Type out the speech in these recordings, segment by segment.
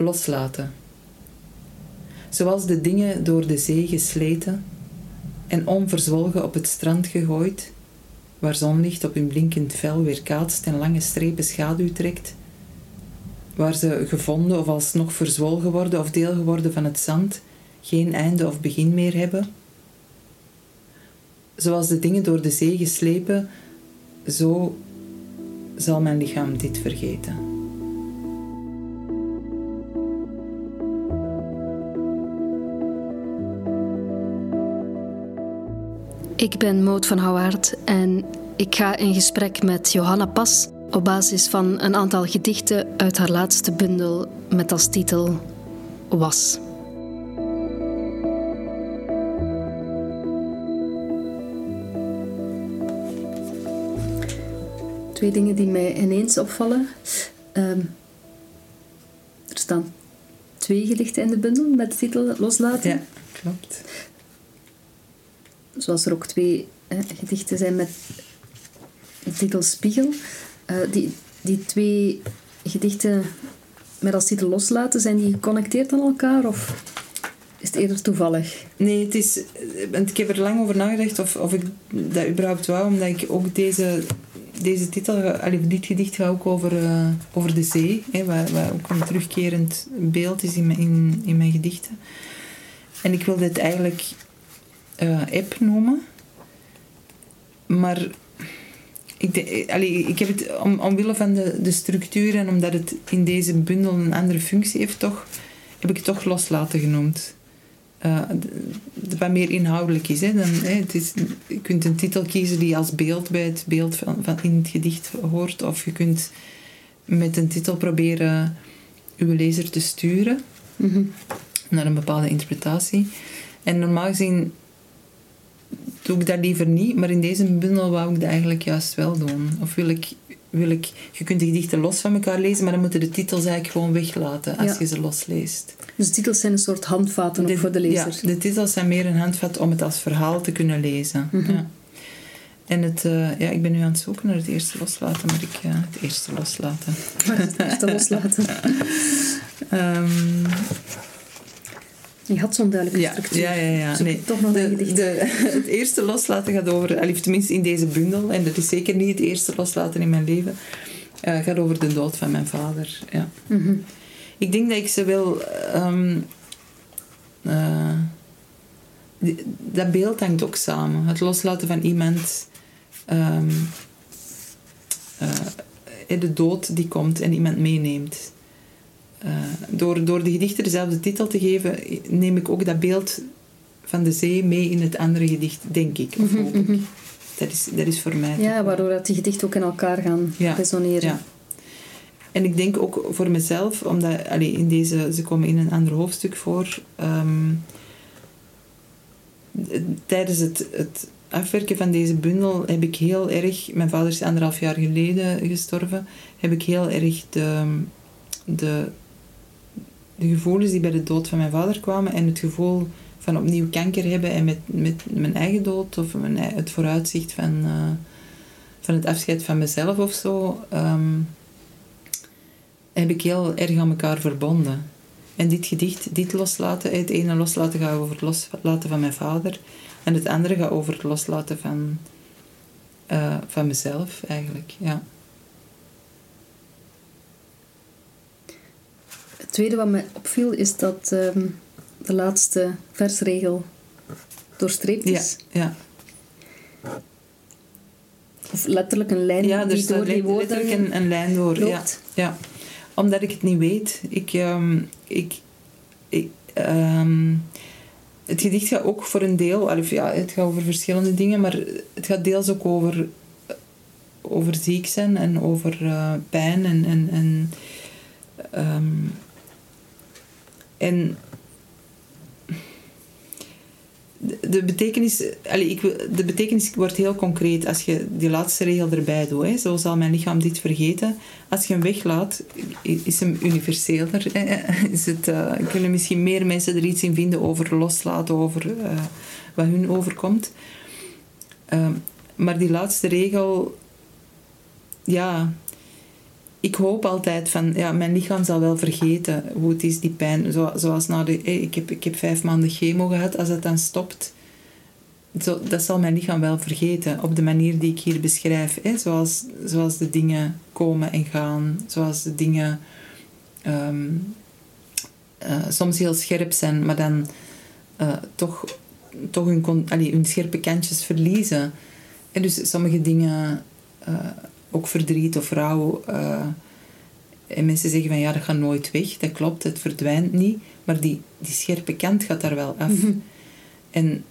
loslaten. Zoals de dingen door de zee gesleten en onverzwolgen op het strand gegooid, waar zonlicht op hun blinkend vel weer kaatst en lange strepen schaduw trekt, waar ze gevonden of alsnog verzwolgen worden of deel geworden van het zand, geen einde of begin meer hebben. Zoals de dingen door de zee geslepen, zo zal mijn lichaam dit vergeten. Ik ben Moot van Houwaard en ik ga in gesprek met Johanna Pas op basis van een aantal gedichten uit haar laatste bundel met als titel Was. Twee dingen die mij ineens opvallen. Ehm, er staan twee gedichten in de bundel met de titel Loslaten. Ja, klopt. Zoals er ook twee gedichten zijn met de titel Spiegel. Uh, die, die twee gedichten met als titel Loslaten, zijn die geconnecteerd aan elkaar of is het eerder toevallig? Nee, het is, ik heb er lang over nagedacht of, of ik dat überhaupt wou, omdat ik ook deze, deze titel, allee, dit gedicht gaat ook over, uh, over de zee, hè, waar, waar ook een terugkerend beeld is in in, in mijn gedichten. En ik wilde het eigenlijk uh, app noemen. Maar ik, de, allee, ik heb het om, omwille van de, de structuur en omdat het in deze bundel een andere functie heeft, toch, heb ik het toch loslaten genoemd. Uh, wat meer inhoudelijk is. Hè, dan, hè, het is. Je kunt een titel kiezen die als beeld bij het beeld van, van in het gedicht hoort, of je kunt met een titel proberen uw lezer te sturen mm -hmm. naar een bepaalde interpretatie. En normaal gezien doe ik dat liever niet, maar in deze bundel wou ik dat eigenlijk juist wel doen. Of wil ik, wil ik, je kunt de gedichten los van elkaar lezen, maar dan moeten de titels eigenlijk gewoon weglaten als je ze losleest. Dus de titels zijn een soort handvaten de, voor de lezer? Ja, de titels zijn meer een handvat om het als verhaal te kunnen lezen. Mm -hmm. ja. En het, uh, ja, ik ben nu aan het zoeken naar het eerste loslaten, maar ik, uh, het eerste loslaten. het eerste loslaten? um, je had zo'n duidelijke structuur. Ja, ja, ja. Nee. Toch nog de, het eerste loslaten gaat over, tenminste in deze bundel, en dat is zeker niet het eerste loslaten in mijn leven, uh, gaat over de dood van mijn vader. Ja. Mm -hmm. Ik denk dat ik ze wil. Um, uh, die, dat beeld hangt ook samen. Het loslaten van iemand. Um, uh, de dood die komt en iemand meeneemt. Uh, door, door de gedichten dezelfde titel te geven, neem ik ook dat beeld van de zee mee in het andere gedicht, denk ik. Of hoop ik. Dat is, dat is voor mij. Ja, waardoor dat die gedichten ook in elkaar gaan ja, resoneren. Ja. En ik denk ook voor mezelf, omdat allee, in deze, ze komen in een ander hoofdstuk voor. Um, tijdens het, het afwerken van deze bundel heb ik heel erg, mijn vader is anderhalf jaar geleden gestorven, heb ik heel erg de, de, de gevoelens die bij de dood van mijn vader kwamen en het gevoel van opnieuw kanker hebben en met, met mijn eigen dood of mijn, het vooruitzicht van, uh, van het afscheid van mezelf of zo, um, heb ik heel erg aan elkaar verbonden. En dit gedicht, dit loslaten, het ene loslaten gaat over het loslaten van mijn vader en het andere gaat over het loslaten van, uh, van mezelf eigenlijk, ja. Het tweede wat mij opviel is dat um, de laatste versregel doorstreept is. Ja, ja. Of letterlijk een lijn ja, die door die woorden letterlijk een, een lijn door. Ja, loopt. ja. Omdat ik het niet weet. Ik, um, ik, ik um, het gedicht gaat ook voor een deel, ja, het gaat over verschillende dingen, maar het gaat deels ook over, over ziek zijn en over uh, pijn en, en, en um, en de betekenis, allez, ik, de betekenis wordt heel concreet als je die laatste regel erbij doet. Hè. Zo zal mijn lichaam dit vergeten. Als je hem weglaat, is hem universeler. Hè. Is het, uh, kunnen misschien meer mensen er iets in vinden over loslaten, over uh, wat hun overkomt. Uh, maar die laatste regel, ja, ik hoop altijd van, ja, mijn lichaam zal wel vergeten hoe het is, die pijn. Zo, zoals na de, ik, heb, ik heb vijf maanden chemo gehad, als het dan stopt, zo, dat zal mijn lichaam wel vergeten. Op de manier die ik hier beschrijf. Zoals, zoals de dingen komen en gaan. Zoals de dingen ehm, eh, soms heel scherp zijn, maar dan uh, toch, toch hun, allee, hun scherpe kantjes verliezen. En dus sommige dingen, ook verdriet of rouw. en mensen zeggen van ja, dat gaat nooit weg. Dat klopt, het verdwijnt niet. Maar die, die scherpe kant gaat daar wel af. Mhm. En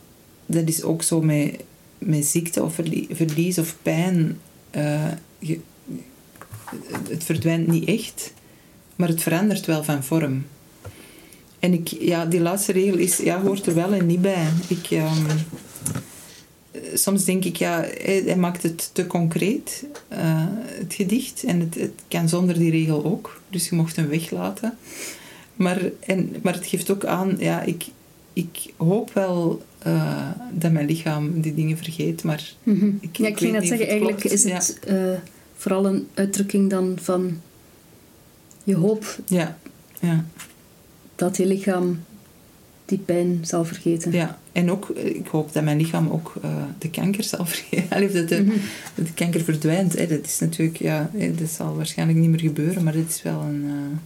dat is ook zo met, met ziekte of verlies of pijn. Je, het verdwijnt niet echt, maar het verandert wel van vorm. En ik, ja, die laatste regel is, ja, hoort er wel en niet bij. Ik, um, soms denk ik, ja, hij, maakt het te concreet, uh, het gedicht. En het, het kan zonder die regel ook. Dus je mocht hem weglaten. Maar, en, maar het geeft ook aan, ja, ik, ik hoop wel uh, dat mijn lichaam die dingen vergeet. Maar mm -hmm. ik, ja, ik, ging net zeggen, eigenlijk is het uh, vooral een uitdrukking dan van je hoop. Ja, ja dat je lichaam die pijn zal vergeten. Ja, en ook, eh, ik hoop dat mijn lichaam ook uh, de kanker zal vergeten. Of dat de, mm de kanker verdwijnt. Hè. Dat is natuurlijk, ja, dat zal waarschijnlijk niet meer gebeuren, maar dit is wel een. Uh,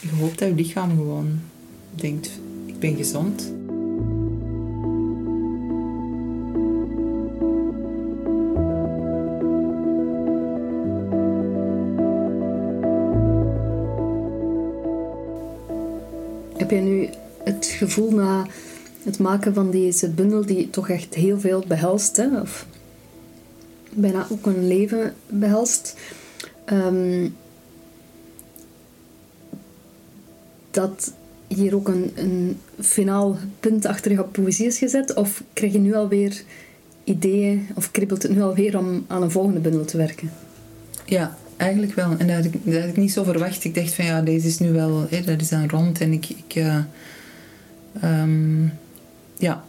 ik hoop dat je lichaam gewoon denkt: ik ben gezond. Heb je nu het gevoel na het maken van deze bundel, die toch echt heel veel behelst, hè, of bijna ook een leven behelst, um, dat hier ook een, een finaal punt achter je poëzie is gezet? Of krijg je nu alweer ideeën, of kribbelt het nu alweer om aan een volgende bundel te werken? Ja, Eigenlijk wel. En dat had, ik, dat ik niet zo verwacht. Ik dacht van ja, deze is nu wel... Hè, dat is dan rond. En ik... ik uh, um, ja.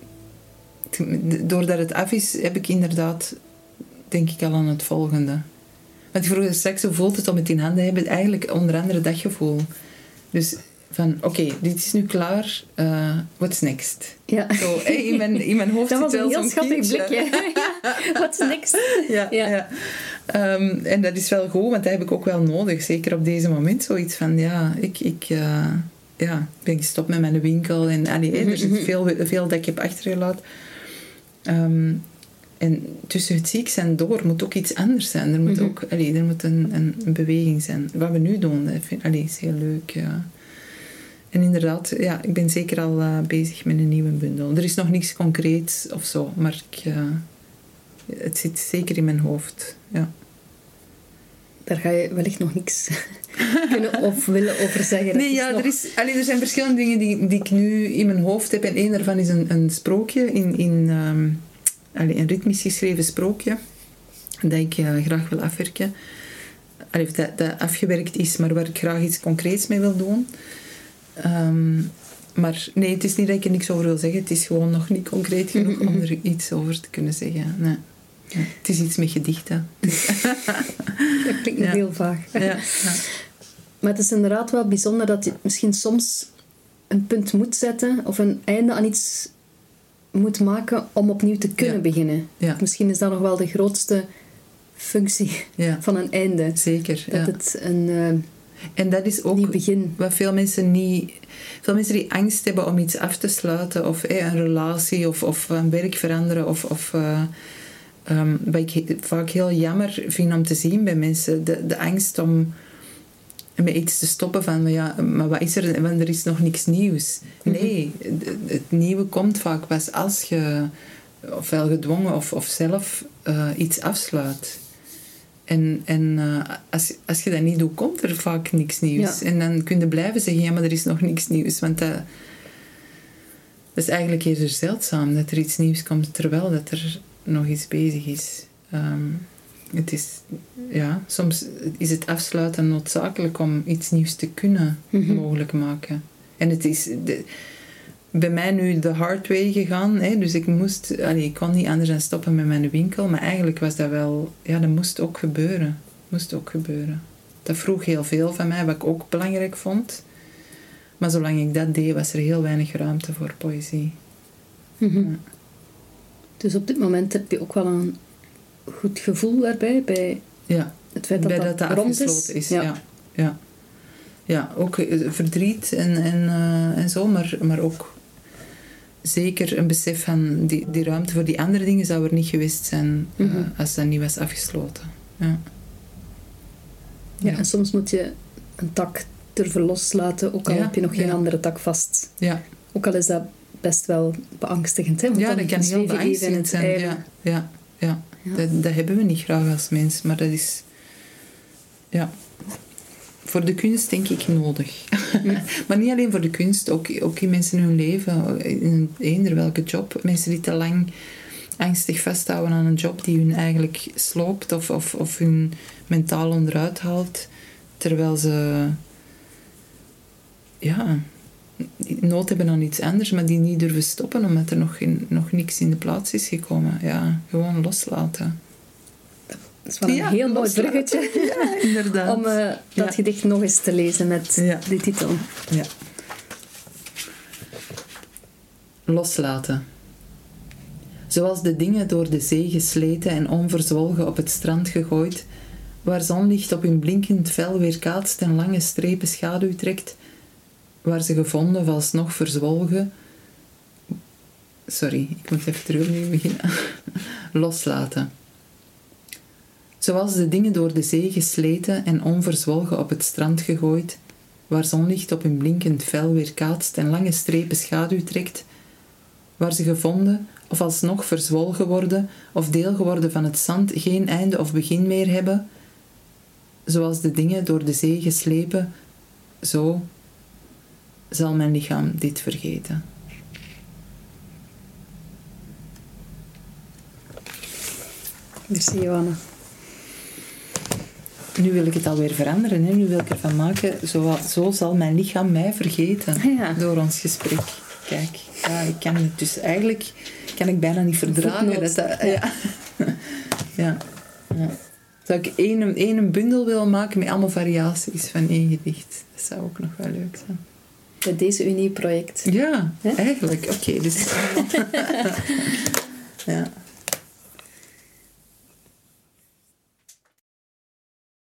Doordat het af is, heb ik inderdaad... Denk ik al aan het volgende. Want ik vroeg straks, hoe voelt het om het in handen te hebben? Eigenlijk onder andere dat gevoel. Dus van oké, dit is nu klaar, uh, what's next? Ja. Zo, in, mijn, in mijn hoofd dat was een heel schattig blikje. what's next? Ja, ja. ja. Um, en dat is wel goed, want dat heb ik ook wel nodig. Zeker op deze moment. Zoiets van, ja, ik, ik uh, ja, ben gestopt met mijn winkel. En allee, er is veel, veel dat ik heb achtergelaten. Um, en tussen het ziek zijn door moet ook iets anders zijn. Er moet, ook, allee, er moet een, een, een, beweging zijn. Wat we nu doen, dat vind, allee, is heel leuk. Ja. En inderdaad, ja, ik ben zeker al uh, bezig met een nieuwe bundel. Er is nog niks concreets of zo, maar ik, uh, het zit zeker in mijn hoofd. Ja. Daar ga je wellicht nog niks kunnen of willen over zeggen. Nee, ja, er, is, allee, er zijn verschillende dingen die, die ik nu in mijn hoofd heb. En één daarvan is een, een sprookje, in, in, um, allee, een ritmisch geschreven sprookje, dat ik uh, graag wil afwerken. Allee, dat, dat afgewerkt is, maar waar ik graag iets concreets mee wil doen. Um, maar nee, het is niet dat ik er niks over wil zeggen. Het is gewoon nog niet concreet genoeg om er iets over te kunnen zeggen. Nee. Ja. Het is iets met gedichten. dat klinkt ja. heel vaag. Ja. Maar het is inderdaad wel bijzonder dat je misschien soms een punt moet zetten of een einde aan iets moet maken om opnieuw te kunnen beginnen. Misschien is dat nog wel de grootste functie van een einde. Zeker. Dat het een. Uh, en dat is ook wat veel mensen niet... Veel mensen die angst hebben om iets af te sluiten, of eh, een relatie, of, of een werk veranderen, of... of uh, um, wat ik vaak heel jammer vind om te zien bij mensen, de, de angst om met iets te stoppen van, ja, maar wat is er? Want er is nog niks nieuws. Mhm. Nee, het nieuwe komt vaak pas als je ofwel gedwongen of, of zelf uh, iets afsluit. En, en uh, als, als je dat niet doet, komt er vaak niks nieuws. En dan kun je blijven zeggen, ja, maar er is nog niks nieuws. Want dat, dat is eigenlijk eerder zeldzaam, dat er iets nieuws komt, terwijl dat er nog iets bezig is. Um, het is, ja, soms is het afsluiten noodzakelijk om iets nieuws te kunnen mhm. mogelijk maken. En het is de, bij mij nu de hard way gegaan. Hè, dus ik moest, allee, ik kon niet anders dan stoppen met mijn winkel. Maar eigenlijk was dat wel, ja, dat moest ook gebeuren. Moest ook gebeuren. Dat vroeg heel veel van mij, wat ik ook belangrijk vond. Maar zolang ik dat deed, was er heel weinig ruimte voor poëzie. Mhm. Ja. Dus op dit moment heb je ook wel een goed gevoel daarbij, bij Ja, het feit dat bij dat, dat dat rond afgesloten is. Ja. Ja. Ja. Ja. ook eh, verdriet en, en, eh, en zo, maar, maar ook zeker een besef van die, die ruimte voor die andere dingen zou er niet geweest zijn eh, Mhm. als dat niet was afgesloten. Ja. Ja, en soms moet je een tak durven loslaten, ook al Ja, heb je nog geen ja. andere tak vast. Ja, Ook al is dat best wel beangstigend. Hè? Want ja dat kan heel beangstigend zijn. Ja, ja, ja. Dat, hebben we niet graag als mens, maar dat is ja, voor de kunst denk ik nodig. maar niet alleen voor de kunst, ook, ook in mensen hun leven, in eender welke job. Mensen die te lang angstig vasthouden aan een job die hun eigenlijk sloopt of, of, of hun mentaal onderuit haalt, terwijl ze ja, nood hebben aan iets anders, maar die niet durven stoppen omdat er nog, geen, nog niks in de plaats is gekomen. Ja, gewoon loslaten. Dat is wel een Ja, heel mooi bruggetje Ja, inderdaad. om eh, dat Ja. gedicht nog eens te lezen met die titel. Ja. Loslaten. Zoals de dingen door de zee gesleten en onverzwolgen op het strand gegooid, waar zonlicht op hun blinkend vel weerkaatst en lange strepen schaduw trekt, waar ze gevonden of alsnog verzwolgen. Sorry, ik moet even terug opnieuw beginnen. Loslaten. Zoals de dingen door de zee gesleten en onverzwolgen op het strand gegooid, waar zonlicht op hun blinkend vel weerkaatst en lange strepen schaduw trekt, waar ze gevonden of alsnog verzwolgen worden of deel geworden van het zand geen einde of begin meer hebben, zoals de dingen door de zee geslepen, zo zal mijn lichaam dit vergeten. Merci, Johanna. Nu wil ik het alweer veranderen. Hè? Nu wil ik ervan maken, zo, zo zal mijn lichaam mij vergeten ja. door ons gesprek. Kijk, ja, ik kan het dus eigenlijk kan ik bijna niet verdragen. Dat, dat, ja. ja. ja. Zou ik één, één bundel willen maken met allemaal variaties van één gedicht? Dat zou ook nog wel leuk zijn. Bij deze Unie-project. Ja, Hè? eigenlijk. Oké, dus... ja.